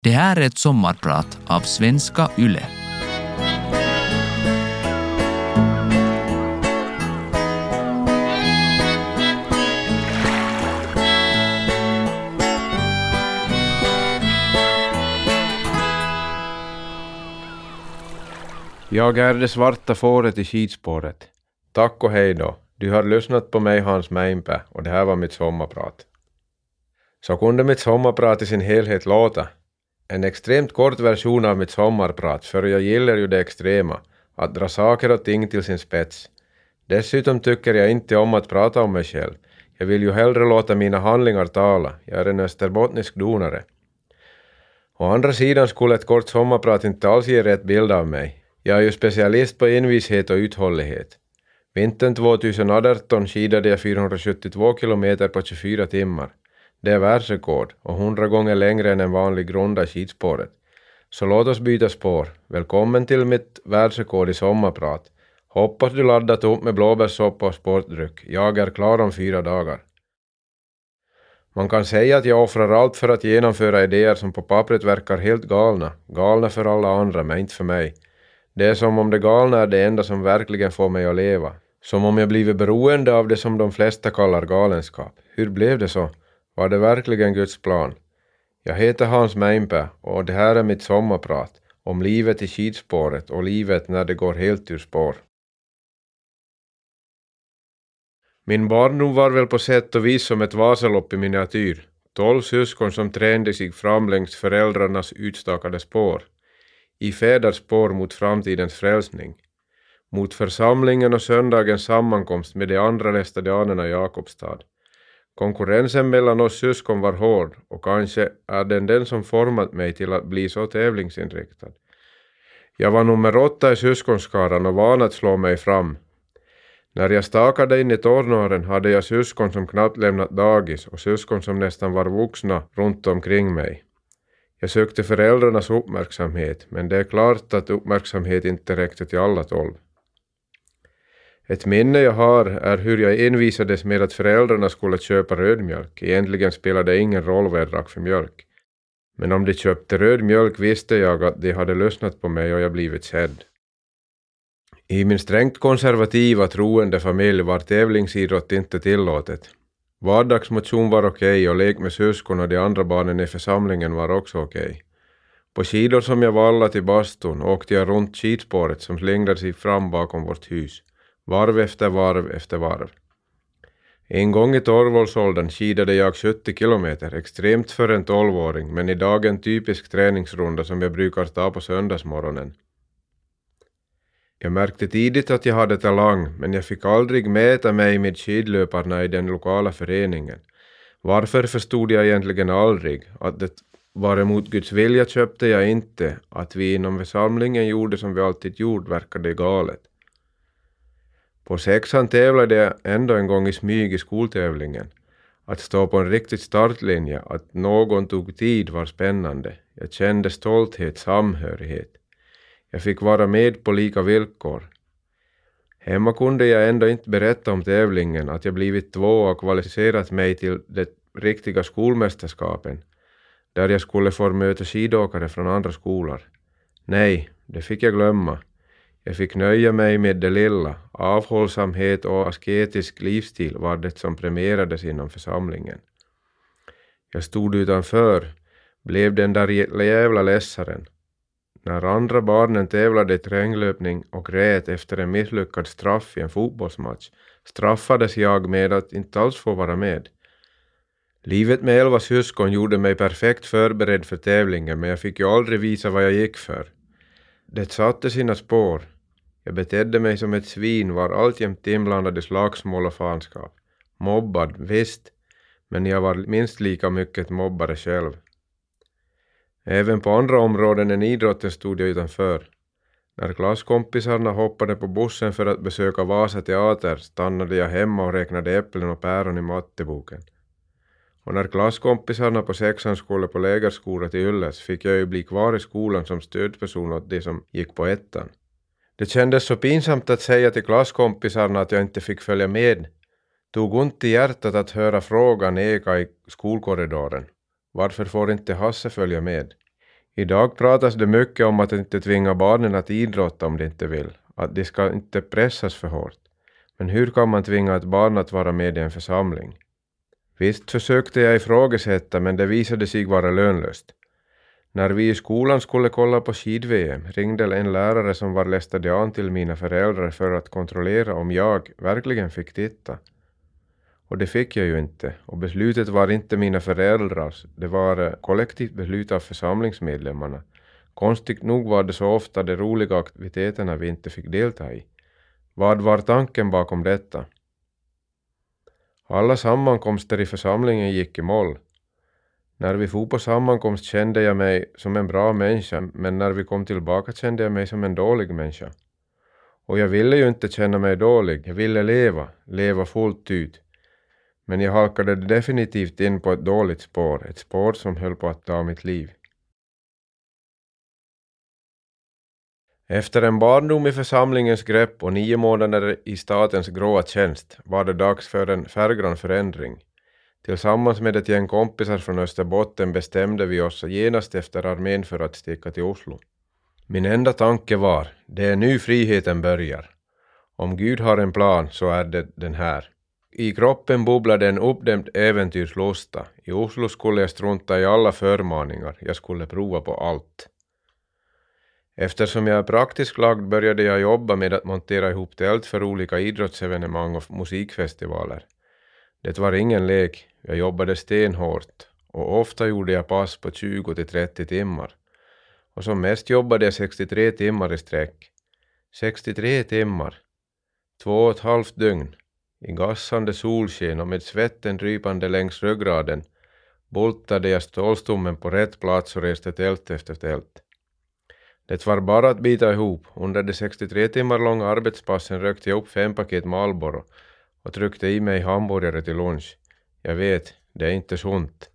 Det här är ett sommarprat av Svenska Yle. Jag är det svarta fåret i skidspåret. Tack och hej då. Du har lyssnat på mig Hans Mäinpä och det här var mitt sommarprat. Så kunde mitt sommarprat i sin helhet låta. En extremt kort version av mitt sommarprat, för jag gillar ju det extrema, att dra saker och ting till sin spets. Dessutom tycker jag inte om att prata om mig själv. Jag vill ju hellre låta mina handlingar tala. Jag är en österbottnisk donare. Å andra sidan skulle ett kort sommarprat inte alls ge rätt bild av mig. Jag är ju specialist på envishet och uthållighet. Vintern 2018 skidade jag 472 kilometer på 24 timmar. Det är världsrekord och hundra gånger längre än en vanlig runda i skidspåret. Så låt oss byta spår. Välkommen till mitt världsrekord i sommarprat. Hoppas du laddat upp med blåbärssoppa och sportdryck. Jag är klar om fyra dagar. Man kan säga att jag offrar allt för att genomföra idéer som på pappret verkar helt galna. Galna för alla andra, men inte för mig. Det är som om det galna är det enda som verkligen får mig att leva. Som om jag blivit beroende av det som de flesta kallar galenskap. Hur blev det så? Var det verkligen Guds plan? Jag heter Hans Mäinpä och det här är mitt sommarprat om livet i skidspåret och livet när det går helt ur spår. Min barndom var väl på sätt och vis som ett Vasalopp i miniatyr. Tolv syskon som tränade sig fram längs föräldrarnas utstakade spår. I fäders spår mot framtidens frälsning. Mot församlingen och söndagens sammankomst med de andra lästadianerna i Jakobstad. Konkurrensen mellan oss syskon var hård och kanske är den den som format mig till att bli så tävlingsinriktad. Jag var nummer åtta i syskonskaran och van att slå mig fram. När jag stakade in i tonåren hade jag syskon som knappt lämnat dagis och syskon som nästan var vuxna runt omkring mig. Jag sökte föräldrarnas uppmärksamhet, men det är klart att uppmärksamhet inte räckte till alla tolv. Ett minne jag har är hur jag envisades med att föräldrarna skulle köpa rödmjölk. Egentligen spelade det ingen roll vad jag drack för mjölk. Men om de köpte röd mjölk visste jag att de hade lyssnat på mig och jag blivit sedd. I min strängt konservativa troende familj var tävlingsidrott inte tillåtet. Vardagsmotion var okej okay och lek med syskon och de andra barnen i församlingen var också okej. Okay. På skidor som jag vallade till bastun åkte jag runt skidspåret som slingrade sig fram bakom vårt hus varv efter varv efter varv. En gång i tolvårsåldern skidade jag 70 kilometer, extremt för en tolvåring, men idag en typisk träningsrunda som jag brukar ta på söndagsmorgonen. Jag märkte tidigt att jag hade talang, men jag fick aldrig mäta mig med skidlöparna i den lokala föreningen. Varför förstod jag egentligen aldrig. Att det var emot Guds vilja köpte jag inte. Att vi inom församlingen gjorde som vi alltid gjort verkade galet. På sexan tävlade jag ändå en gång i smyg i skoltävlingen. Att stå på en riktig startlinje, att någon tog tid var spännande. Jag kände stolthet, samhörighet. Jag fick vara med på lika villkor. Hemma kunde jag ändå inte berätta om tävlingen, att jag blivit två och kvalificerat mig till det riktiga skolmästerskapen, där jag skulle få möta skidåkare från andra skolor. Nej, det fick jag glömma. Jag fick nöja mig med det lilla. Avhållsamhet och asketisk livsstil var det som premierades inom församlingen. Jag stod utanför, blev den där jävla läsaren. När andra barnen tävlade i terränglöpning och grät efter en misslyckad straff i en fotbollsmatch straffades jag med att inte alls få vara med. Livet med elva syskon gjorde mig perfekt förberedd för tävlingen men jag fick ju aldrig visa vad jag gick för. Det satte sina spår. Jag betedde mig som ett svin, var alltjämt inblandad i slagsmål och fanskap. Mobbad, visst, men jag var minst lika mycket mobbare själv. Även på andra områden än idrotten stod jag utanför. När klasskompisarna hoppade på bussen för att besöka Vasa teater stannade jag hemma och räknade äpplen och päron i matteboken. Och när klasskompisarna på sexan skulle på lägerskola till Ylles fick jag ju bli kvar i skolan som stödperson åt de som gick på ettan. Det kändes så pinsamt att säga till klasskompisarna att jag inte fick följa med. Tog ont i hjärtat att höra frågan eka i skolkorridoren. Varför får inte Hasse följa med? Idag pratas det mycket om att inte tvinga barnen att idrotta om de inte vill, att de ska inte pressas för hårt. Men hur kan man tvinga ett barn att vara med i en församling? Visst försökte jag ifrågasätta, men det visade sig vara lönlöst. När vi i skolan skulle kolla på skid-VM ringde en lärare som var lästadian till mina föräldrar för att kontrollera om jag verkligen fick titta. Och det fick jag ju inte, och beslutet var inte mina föräldrars, det var eh, kollektivt beslut av församlingsmedlemmarna. Konstigt nog var det så ofta de roliga aktiviteterna vi inte fick delta i. Vad var tanken bakom detta? Alla sammankomster i församlingen gick i moll. När vi for på sammankomst kände jag mig som en bra människa, men när vi kom tillbaka kände jag mig som en dålig människa. Och jag ville ju inte känna mig dålig, jag ville leva, leva fullt ut. Men jag halkade definitivt in på ett dåligt spår, ett spår som höll på att ta mitt liv. Efter en barndom i församlingens grepp och nio månader i statens gråa tjänst var det dags för en färggrann förändring. Tillsammans med ett gäng kompisar från Österbotten bestämde vi oss genast efter armén för att sticka till Oslo. Min enda tanke var, det är nu friheten börjar. Om Gud har en plan så är det den här. I kroppen bubblade en uppdämd äventyrslusta. I Oslo skulle jag strunta i alla förmaningar, jag skulle prova på allt. Eftersom jag är praktiskt lagd började jag jobba med att montera ihop tält för olika idrottsevenemang och musikfestivaler. Det var ingen lek, jag jobbade stenhårt och ofta gjorde jag pass på 20 till 30 timmar. Och som mest jobbade jag 63 timmar i sträck. 63 timmar. Två och ett halvt dygn. I gassande solsken och med svetten drypande längs ryggraden bultade jag stålstommen på rätt plats och reste tält efter tält. Det var bara att bita ihop. Under de 63 timmar långa arbetspassen rökte jag upp fem paket Marlboro och tryckte i mig hamburgare till lunch. Jag vet, det är inte sunt.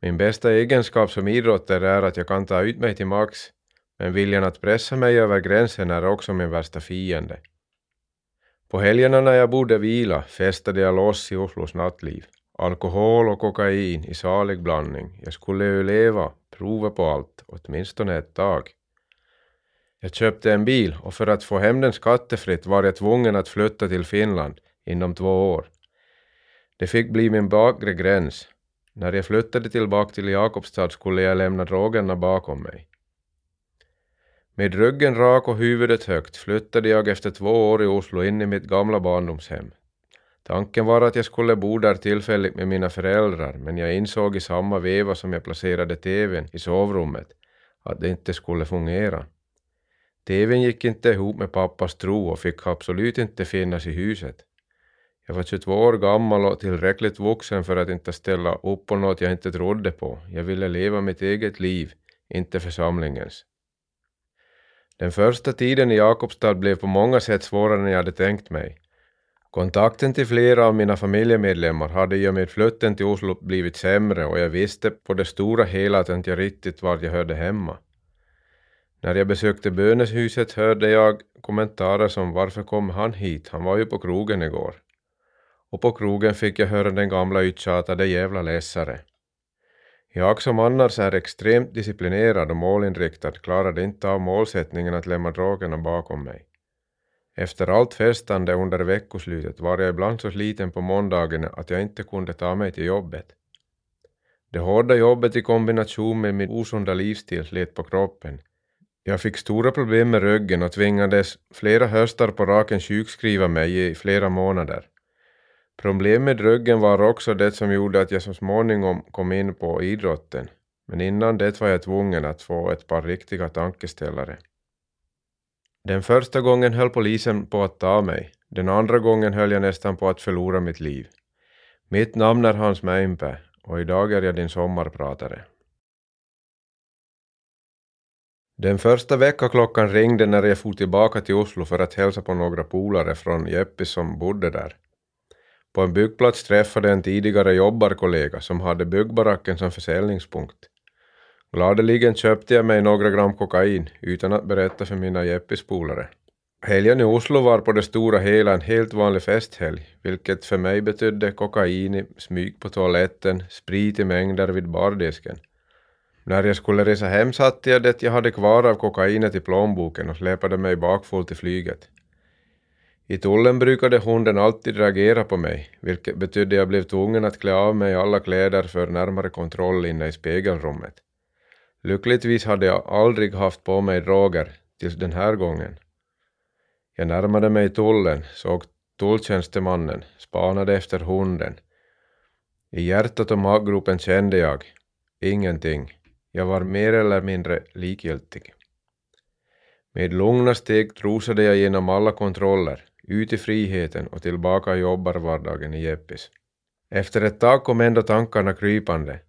Min bästa egenskap som idrottare är att jag kan ta ut mig till max, men viljan att pressa mig över gränsen är också min värsta fiende. På helgerna när jag borde vila festade jag loss i Oslos nattliv. Alkohol och kokain i salig blandning. Jag skulle ju leva, prova på allt, åtminstone ett tag. Jag köpte en bil och för att få hem den skattefritt var jag tvungen att flytta till Finland inom två år. Det fick bli min bakre gräns. När jag flyttade tillbaka till Jakobstad skulle jag lämna drogerna bakom mig. Med ryggen rak och huvudet högt flyttade jag efter två år i Oslo in i mitt gamla barndomshem. Tanken var att jag skulle bo där tillfälligt med mina föräldrar, men jag insåg i samma veva som jag placerade TVn i sovrummet att det inte skulle fungera. TVn gick inte ihop med pappas tro och fick absolut inte finnas i huset. Jag var 22 år gammal och tillräckligt vuxen för att inte ställa upp på något jag inte trodde på. Jag ville leva mitt eget liv, inte församlingens. Den första tiden i Jakobstad blev på många sätt svårare än jag hade tänkt mig. Kontakten till flera av mina familjemedlemmar hade i och med flytten till Oslo blivit sämre och jag visste på det stora hela att jag inte riktigt var jag hörde hemma. När jag besökte böneshuset hörde jag kommentarer som ”Varför kom han hit? Han var ju på krogen igår” och på krogen fick jag höra den gamla uttjatade jävla läsare. Jag som annars är extremt disciplinerad och målinriktad klarade inte av målsättningen att lämna drogerna bakom mig. Efter allt festande under veckoslutet var jag ibland så sliten på måndagen att jag inte kunde ta mig till jobbet. Det hårda jobbet i kombination med min osunda livsstil slet på kroppen. Jag fick stora problem med ryggen och tvingades flera höstar på raken sjukskriva mig i flera månader. Problem med ryggen var också det som gjorde att jag så småningom kom in på idrotten, men innan det var jag tvungen att få ett par riktiga tankeställare. Den första gången höll polisen på att ta mig, den andra gången höll jag nästan på att förlora mitt liv. Mitt namn är Hans Mäinpää och idag är jag din sommarpratare. Den första veckaklockan ringde när jag for tillbaka till Oslo för att hälsa på några polare från Jeppis som bodde där. På en byggplats träffade en tidigare jobbarkollega som hade byggbaracken som försäljningspunkt. Gladeligen köpte jag mig några gram kokain utan att berätta för mina jeppispolare. Helgen i Oslo var på det stora hela en helt vanlig festhelg, vilket för mig betydde kokain i smyg på toaletten, sprit i mängder vid bardisken. När jag skulle resa hem satte jag det jag hade kvar av kokainet i plånboken och släpade mig bakfull till flyget. I tullen brukade hunden alltid reagera på mig, vilket betydde jag blev tvungen att klä av mig alla kläder för närmare kontroll inne i spegelrummet. Lyckligtvis hade jag aldrig haft på mig droger tills den här gången. Jag närmade mig tullen, såg tulltjänstemannen, spanade efter hunden. I hjärtat och maggropen kände jag ingenting. Jag var mer eller mindre likgiltig. Med lugna steg trosade jag genom alla kontroller, ut i friheten och tillbaka i jobbarvardagen i Jeppis. Efter ett tag kom ändå tankarna krypande.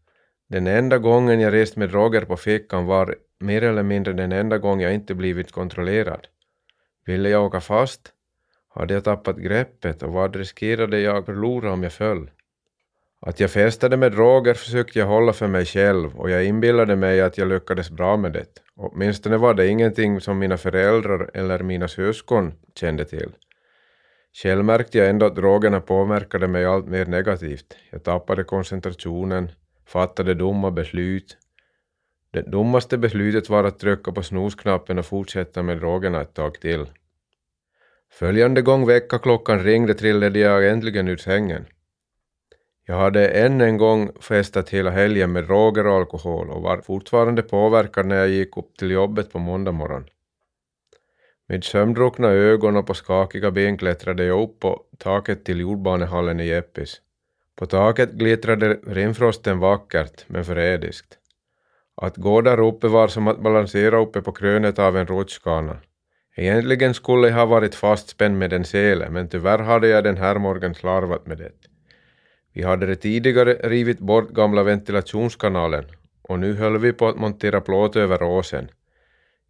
Den enda gången jag rest med droger på fickan var mer eller mindre den enda gång jag inte blivit kontrollerad. Ville jag åka fast? Hade jag tappat greppet och vad riskerade jag förlora om jag föll? Att jag festade med droger försökte jag hålla för mig själv och jag inbillade mig att jag lyckades bra med det. Åtminstone var det ingenting som mina föräldrar eller mina syskon kände till. Själv märkte jag ändå att drogerna påverkade mig allt mer negativt. Jag tappade koncentrationen, fattade dumma beslut. Det dummaste beslutet var att trycka på snosknappen och fortsätta med drogerna ett tag till. Följande gång väckarklockan ringde trillade jag äntligen ur sängen. Jag hade än en gång festat hela helgen med droger och alkohol och var fortfarande påverkad när jag gick upp till jobbet på måndag morgon. Med sömndruckna ögon och på skakiga ben klättrade jag upp på taket till jordbanehallen i Jeppis. På taket glittrade rimfrosten vackert men förrädiskt. Att gå där uppe var som att balansera uppe på krönet av en rutschkana. Egentligen skulle jag ha varit fastspänd med en sele, men tyvärr hade jag den här morgonen slarvat med det. Vi hade det tidigare rivit bort gamla ventilationskanalen och nu höll vi på att montera plåt över åsen.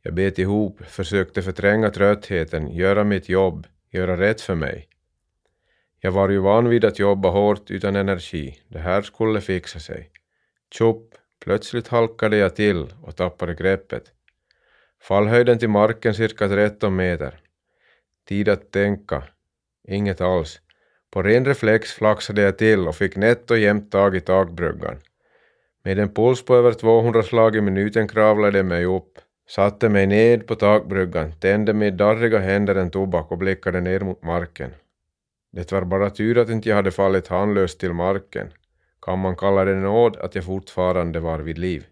Jag bet ihop, försökte förtränga tröttheten, göra mitt jobb, göra rätt för mig. Jag var ju van vid att jobba hårt utan energi. Det här skulle fixa sig. Tjopp, plötsligt halkade jag till och tappade greppet. Fallhöjden till marken cirka 13 meter. Tid att tänka. Inget alls. På ren reflex flaxade jag till och fick nätt och jämnt tag i takbryggan. Med en puls på över 200 slag i minuten kravlade jag mig upp, satte mig ned på takbryggan, tände med darriga händer en tobak och blickade ner mot marken. Det var bara tur att inte jag hade fallit handlöst till marken. Kan man kalla det nåd att jag fortfarande var vid liv?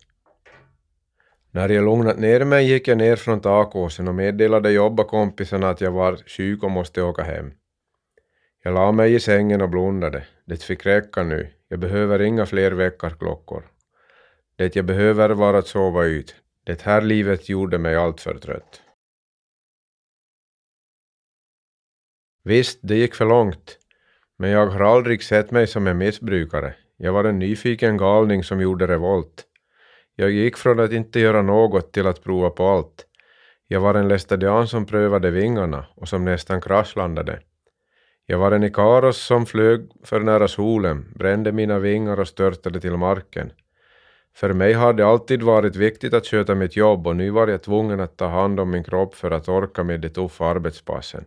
När jag lugnat ner mig gick jag ner från takåsen och meddelade jobbakompisarna att jag var sjuk och måste åka hem. Jag la mig i sängen och blundade. Det fick räcka nu. Jag behöver inga fler väckarklockor. Det jag behöver var att sova ut. Det här livet gjorde mig alltför trött. Visst, det gick för långt. Men jag har aldrig sett mig som en missbrukare. Jag var en nyfiken galning som gjorde revolt. Jag gick från att inte göra något till att prova på allt. Jag var en lästadian som prövade vingarna och som nästan kraschlandade. Jag var en ikaros som flög för nära solen, brände mina vingar och störtade till marken. För mig har det alltid varit viktigt att sköta mitt jobb och nu var jag tvungen att ta hand om min kropp för att orka med de tuffa arbetspassen.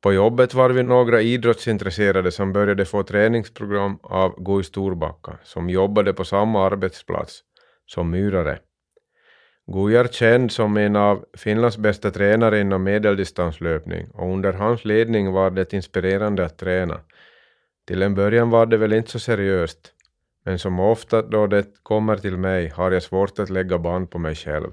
På jobbet var vi några idrottsintresserade som började få träningsprogram av Gui Storbacka, som jobbade på samma arbetsplats som murare. Gui är känd som en av Finlands bästa tränare inom medeldistanslöpning och under hans ledning var det inspirerande att träna. Till en början var det väl inte så seriöst, men som ofta då det kommer till mig har jag svårt att lägga band på mig själv.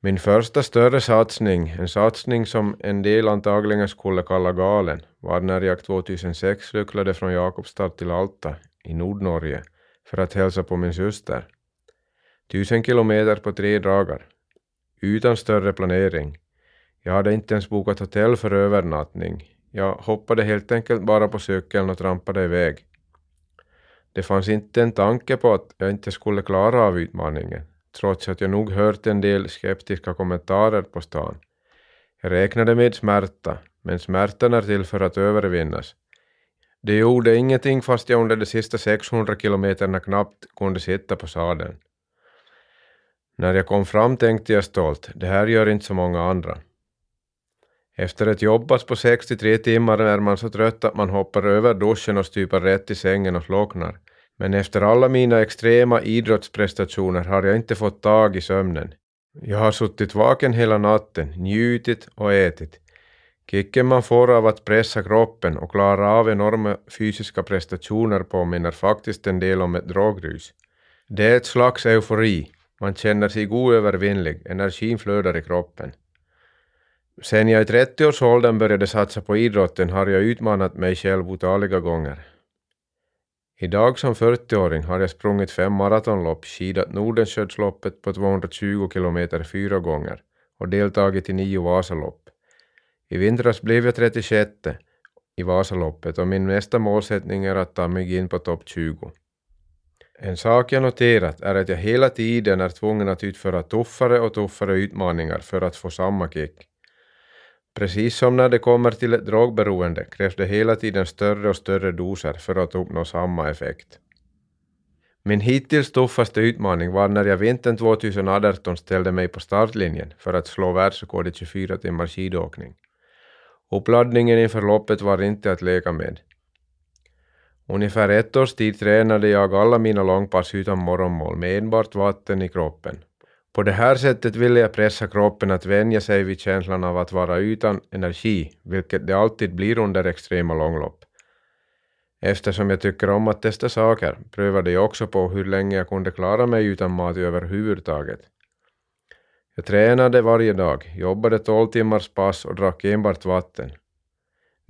Min första större satsning, en satsning som en del antagligen skulle kalla galen, var när jag 2006 cyklade från Jakobstad till Alta i Nordnorge för att hälsa på min syster. Tusen kilometer på tre dagar. Utan större planering. Jag hade inte ens bokat hotell för övernattning. Jag hoppade helt enkelt bara på cykeln och trampade iväg. Det fanns inte en tanke på att jag inte skulle klara av utmaningen, trots att jag nog hört en del skeptiska kommentarer på stan. Jag räknade med smärta, men smärtan är till för att övervinnas. Det gjorde ingenting fast jag under de sista 600 kilometerna knappt kunde sitta på sadeln. När jag kom fram tänkte jag stolt, det här gör inte så många andra. Efter ett jobbat på 63 timmar är man så trött att man hoppar över duschen och stupar rätt i sängen och slocknar. Men efter alla mina extrema idrottsprestationer har jag inte fått tag i sömnen. Jag har suttit vaken hela natten, njutit och ätit. Kicken man får av att pressa kroppen och klara av enorma fysiska prestationer påminner faktiskt en del om ett drogrus. Det är ett slags eufori, man känner sig oövervinnlig, energin flödar i kroppen. Sen jag i 30-årsåldern började satsa på idrotten har jag utmanat mig själv otaliga gånger. Idag som 40-åring har jag sprungit fem maratonlopp, skidat Nordenskiöldsloppet på 220 kilometer fyra gånger och deltagit i nio Vasalopp. I vintras blev jag 36 i Vasaloppet och min nästa målsättning är att ta mig in på topp 20. En sak jag noterat är att jag hela tiden är tvungen att utföra tuffare och tuffare utmaningar för att få samma kick. Precis som när det kommer till ett drogberoende krävs det hela tiden större och större doser för att uppnå samma effekt. Min hittills tuffaste utmaning var när jag vintern 2018 ställde mig på startlinjen för att slå världsrekord i 24 timmars skidåkning. Uppladdningen inför loppet var inte att leka med. Ungefär ett års tid tränade jag alla mina långpass utan morgonmål med enbart vatten i kroppen. På det här sättet ville jag pressa kroppen att vänja sig vid känslan av att vara utan energi, vilket det alltid blir under extrema långlopp. Eftersom jag tycker om att testa saker prövade jag också på hur länge jag kunde klara mig utan mat överhuvudtaget. Jag tränade varje dag, jobbade 12 timmars pass och drack enbart vatten.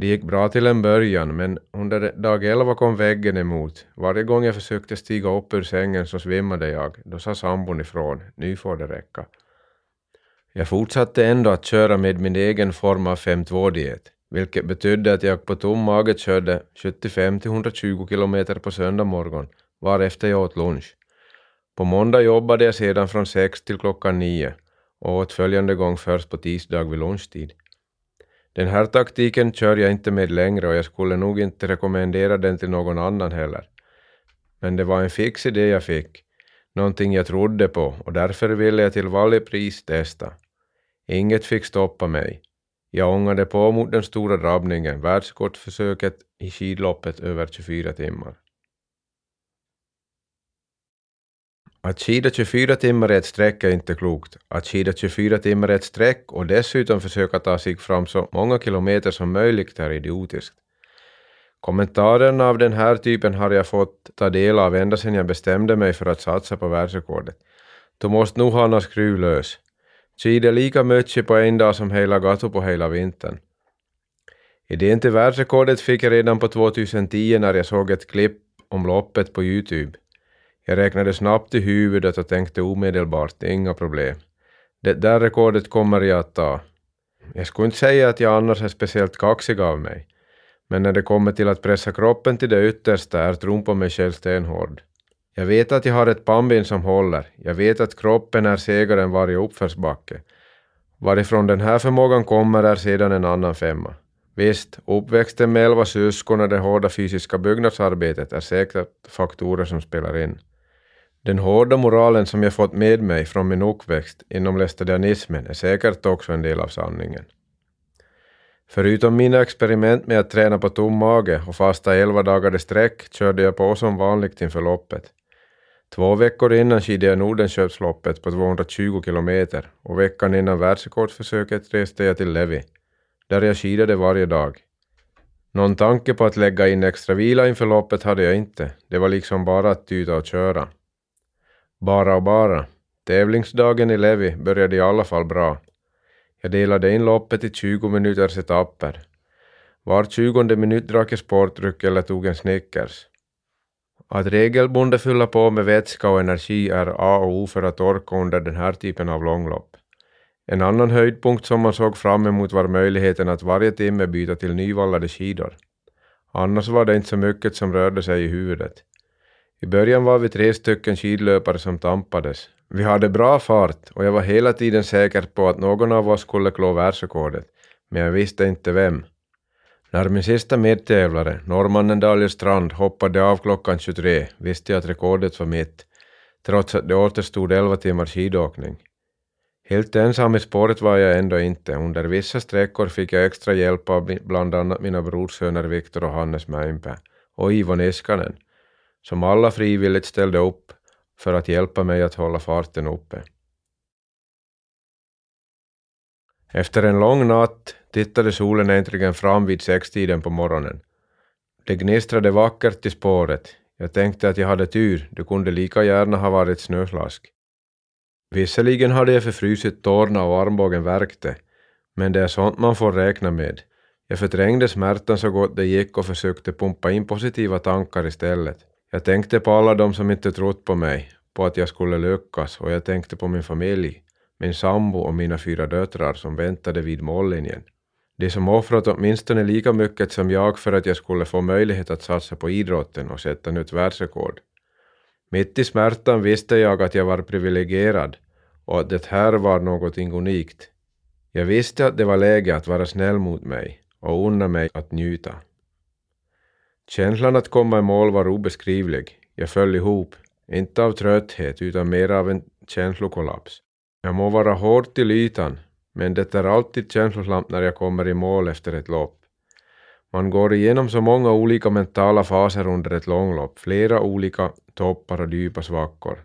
Det gick bra till en början, men under dag 11 kom väggen emot. Varje gång jag försökte stiga upp ur sängen så svimmade jag. Då sa sambon ifrån, nu får det räcka. Jag fortsatte ändå att köra med min egen form av 5.2-diet, vilket betydde att jag på tom mage körde 75-120 kilometer på söndag morgon, varefter jag åt lunch. På måndag jobbade jag sedan från 6 till klockan 9 och åt följande gång först på tisdag vid lunchtid. Den här taktiken kör jag inte med längre och jag skulle nog inte rekommendera den till någon annan heller. Men det var en fix idé jag fick, någonting jag trodde på och därför ville jag till varje pris testa. Inget fick stoppa mig. Jag ångade på mot den stora drabbningen, världsrekordförsöket i skidloppet över 24 timmar. Att skida 24 timmar i ett streck är inte klokt. Att skida 24 timmar i ett streck och dessutom försöka ta sig fram så många kilometer som möjligt är idiotiskt. Kommentarerna av den här typen har jag fått ta del av ända sedan jag bestämde mig för att satsa på världsrekordet. Du måste nog ha någon skruv lös. Skida lika mycket på en dag som hela gatu på hela vintern. Idén till världsrekordet fick jag redan på 2010 när jag såg ett klipp om loppet på Youtube. Jag räknade snabbt i huvudet och tänkte omedelbart, inga problem. Det där rekordet kommer jag att ta. Jag skulle inte säga att jag annars är speciellt kaxig av mig, men när det kommer till att pressa kroppen till det yttersta är tron på mig själv stenhård. Jag vet att jag har ett pannben som håller, jag vet att kroppen är segare än varje uppförsbacke. Varifrån den här förmågan kommer är sedan en annan femma. Visst, uppväxten med elva syskon och det hårda fysiska byggnadsarbetet är säkert faktorer som spelar in. Den hårda moralen som jag fått med mig från min uppväxt inom lästadianismen är säkert också en del av sanningen. Förutom mina experiment med att träna på tom mage och fasta elva dagar i sträck körde jag på som vanligt inför loppet. Två veckor innan skidade jag Nordenköpsloppet på 220 kilometer och veckan innan världsrekordförsöket reste jag till Levi, där jag skidade varje dag. Någon tanke på att lägga in extra vila inför loppet hade jag inte, det var liksom bara att tuta och köra. Bara och bara. Tävlingsdagen i Levi började i alla fall bra. Jag delade in loppet i 20 minuters etapper. Var tjugonde minut drack jag sportdryck eller tog en Snickers. Att regelbundet fylla på med vätska och energi är A och O för att orka under den här typen av långlopp. En annan höjdpunkt som man såg fram emot var möjligheten att varje timme byta till nyvallade skidor. Annars var det inte så mycket som rörde sig i huvudet. I början var vi tre stycken skidlöpare som tampades. Vi hade bra fart och jag var hela tiden säker på att någon av oss skulle klå världsrekordet, men jag visste inte vem. När min sista medtävlare, norrmannen Daniel Strand, hoppade av klockan 23 visste jag att rekordet var mitt, trots att det återstod 11 timmars skidåkning. Helt ensam i spåret var jag ändå inte. Under vissa sträckor fick jag extra hjälp av bland annat mina brorsöner Viktor och Hannes Mäenpää och Ivo Niskanen som alla frivilligt ställde upp för att hjälpa mig att hålla farten uppe. Efter en lång natt tittade solen äntligen fram vid sextiden på morgonen. Det gnistrade vackert i spåret. Jag tänkte att jag hade tur, det kunde lika gärna ha varit snöslask. Visserligen hade jag förfrusit tårna och armbågen värkte, men det är sånt man får räkna med. Jag förträngde smärtan så gott det gick och försökte pumpa in positiva tankar istället. Jag tänkte på alla de som inte trott på mig, på att jag skulle lyckas och jag tänkte på min familj, min sambo och mina fyra döttrar som väntade vid mållinjen. De som offrat åtminstone lika mycket som jag för att jag skulle få möjlighet att satsa på idrotten och sätta nytt världsrekord. Mitt i smärtan visste jag att jag var privilegierad och att det här var någonting unikt. Jag visste att det var läge att vara snäll mot mig och unna mig att njuta. Känslan att komma i mål var obeskrivlig. Jag föll ihop, inte av trötthet utan mer av en känslokollaps. Jag må vara hård till ytan, men det är alltid känslosamt när jag kommer i mål efter ett lopp. Man går igenom så många olika mentala faser under ett långlopp, flera olika toppar och djupa svackor.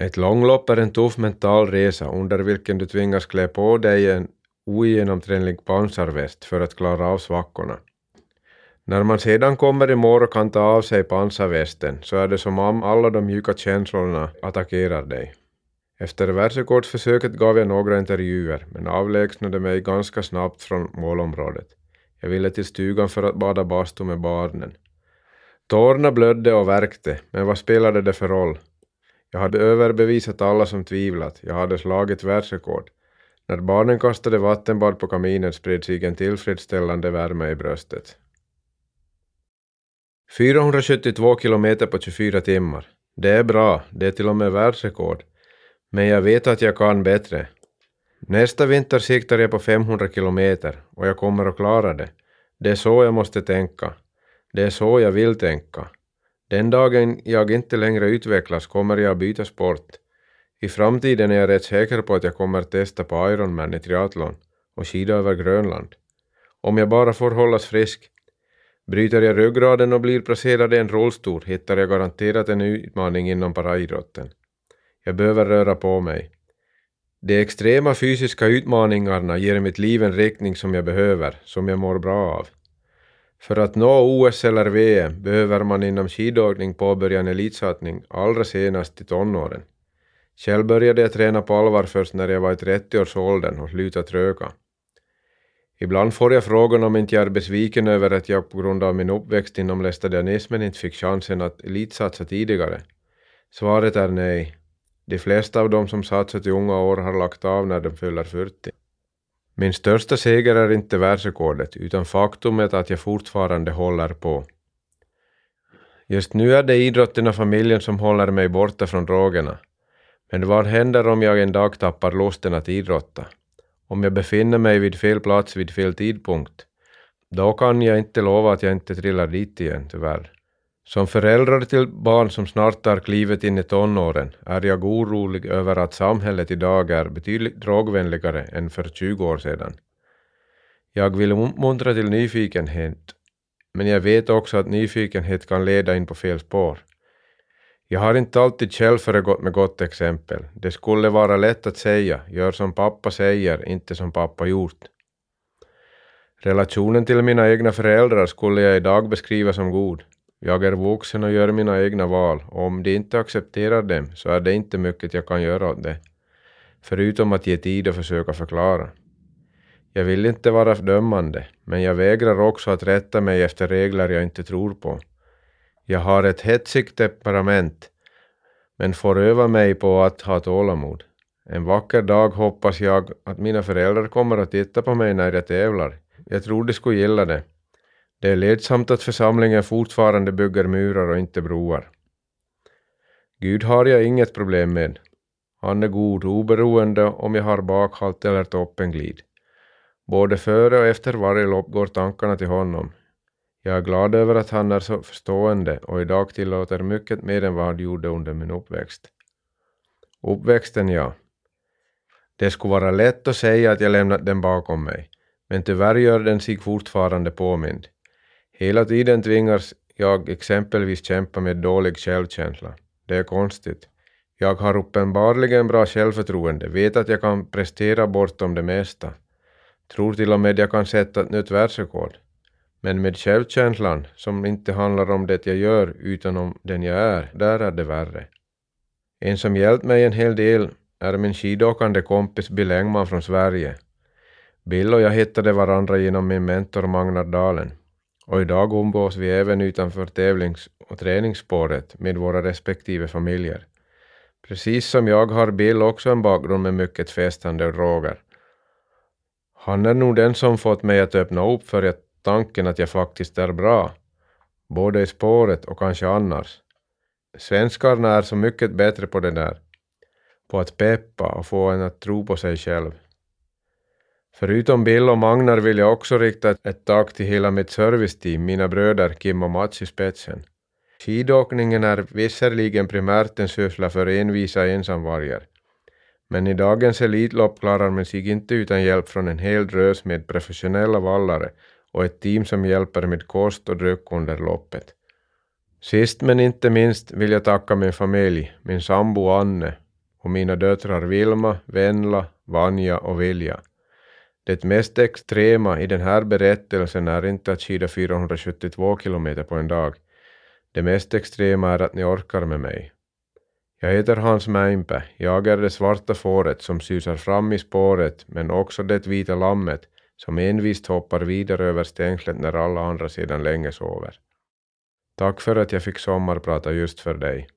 Ett långlopp är en tuff mental resa under vilken du tvingas klä på dig en ogenomtränlig pansarväst för att klara av svackorna. När man sedan kommer i mål och kan ta av sig pansarvästen så är det som om alla de mjuka känslorna attackerar dig. Efter världsrekordförsöket gav jag några intervjuer, men avlägsnade mig ganska snabbt från målområdet. Jag ville till stugan för att bada bastu med barnen. Tårna blödde och värkte, men vad spelade det för roll? Jag hade överbevisat alla som tvivlat, jag hade slagit världsrekord. När barnen kastade vattenbad på kaminen spred sig en tillfredsställande värme i bröstet. 472 kilometer på 24 timmar. Det är bra, det är till och med världsrekord. Men jag vet att jag kan bättre. Nästa vinter siktar jag på 500 kilometer och jag kommer att klara det. Det är så jag måste tänka. Det är så jag vill tänka. Den dagen jag inte längre utvecklas kommer jag att byta sport. I framtiden är jag rätt säker på att jag kommer att testa på Ironman i triathlon och skida över Grönland. Om jag bara får hållas frisk. Bryter jag ryggraden och blir placerad i en rullstol hittar jag garanterat en utmaning inom paraidrotten. Jag behöver röra på mig. De extrema fysiska utmaningarna ger mitt liv en riktning som jag behöver, som jag mår bra av. För att nå OS eller VM behöver man inom skidåkning påbörja en elitsatsning allra senast i tonåren. Själv började jag träna på allvar först när jag var i 30-årsåldern och slutade röka. Ibland får jag frågan om inte jag är besviken över att jag på grund av min uppväxt inom lästadianismen inte fick chansen att elitsatsa tidigare. Svaret är nej. De flesta av dem som satsat i unga år har lagt av när de fyller 40. Min största seger är inte världsrekordet, utan faktumet att jag fortfarande håller på. Just nu är det idrotten och familjen som håller mig borta från drogerna. Men vad händer om jag en dag tappar lusten att idrotta? Om jag befinner mig vid fel plats vid fel tidpunkt? Då kan jag inte lova att jag inte trillar dit igen, tyvärr. Som förälder till barn som snart tar klivet in i tonåren är jag orolig över att samhället idag är betydligt drogvänligare än för 20 år sedan. Jag vill uppmuntra till nyfikenhet, men jag vet också att nyfikenhet kan leda in på fel spår. Jag har inte alltid själv föregått med gott exempel. Det skulle vara lätt att säga, gör som pappa säger, inte som pappa gjort. Relationen till mina egna föräldrar skulle jag idag beskriva som god. Jag är vuxen och gör mina egna val och om de inte accepterar dem så är det inte mycket jag kan göra åt det. Förutom att ge tid och försöka förklara. Jag vill inte vara dömande, men jag vägrar också att rätta mig efter regler jag inte tror på. Jag har ett hetsigt temperament, men får öva mig på att ha tålamod. En vacker dag hoppas jag att mina föräldrar kommer att titta på mig när jag tävlar. Jag tror de skulle gilla det. Det är ledsamt att församlingen fortfarande bygger murar och inte broar. Gud har jag inget problem med. Han är god oberoende om jag har bakhalt eller toppenglid. Både före och efter varje lopp går tankarna till honom. Jag är glad över att han är så förstående och idag tillåter mycket mer än vad han gjorde under min uppväxt. Uppväxten, ja. Det skulle vara lätt att säga att jag lämnat den bakom mig, men tyvärr gör den sig fortfarande påmind. Hela tiden tvingas jag exempelvis kämpa med dålig självkänsla. Det är konstigt. Jag har uppenbarligen bra självförtroende, vet att jag kan prestera bortom det mesta. Tror till och med jag kan sätta ett nytt världsrekord. Men med självkänslan, som inte handlar om det jag gör utan om den jag är, där är det värre. En som hjälpt mig en hel del är min skidåkande kompis Bill Engman från Sverige. Bill och jag hittade varandra genom min mentor Magnar Dalen. Och idag umgås vi även utanför tävlings och träningsspåret med våra respektive familjer. Precis som jag har Bill också en bakgrund med mycket festande och droger. Han är nog den som fått mig att öppna upp för tanken att jag faktiskt är bra, både i spåret och kanske annars. Svenskarna är så mycket bättre på det där, på att peppa och få en att tro på sig själv. Förutom Bill och Magnar vill jag också rikta ett tack till hela mitt serviceteam, mina bröder Kim och Mats i spetsen. Skidåkningen är visserligen primärt en syssla för envisa ensamvargar, men i dagens Elitlopp klarar man sig inte utan hjälp från en hel drös med professionella vallare och ett team som hjälper med kost och dryck under loppet. Sist men inte minst vill jag tacka min familj, min sambo Anne och mina döttrar Vilma, Venla, Vanja och Vilja. Det mest extrema i den här berättelsen är inte att skida 472 kilometer på en dag. Det mest extrema är att ni orkar med mig. Jag heter Hans Mäimpe, jag är det svarta fåret som susar fram i spåret men också det vita lammet som envist hoppar vidare över stängslet när alla andra sedan länge sover. Tack för att jag fick sommarprata just för dig.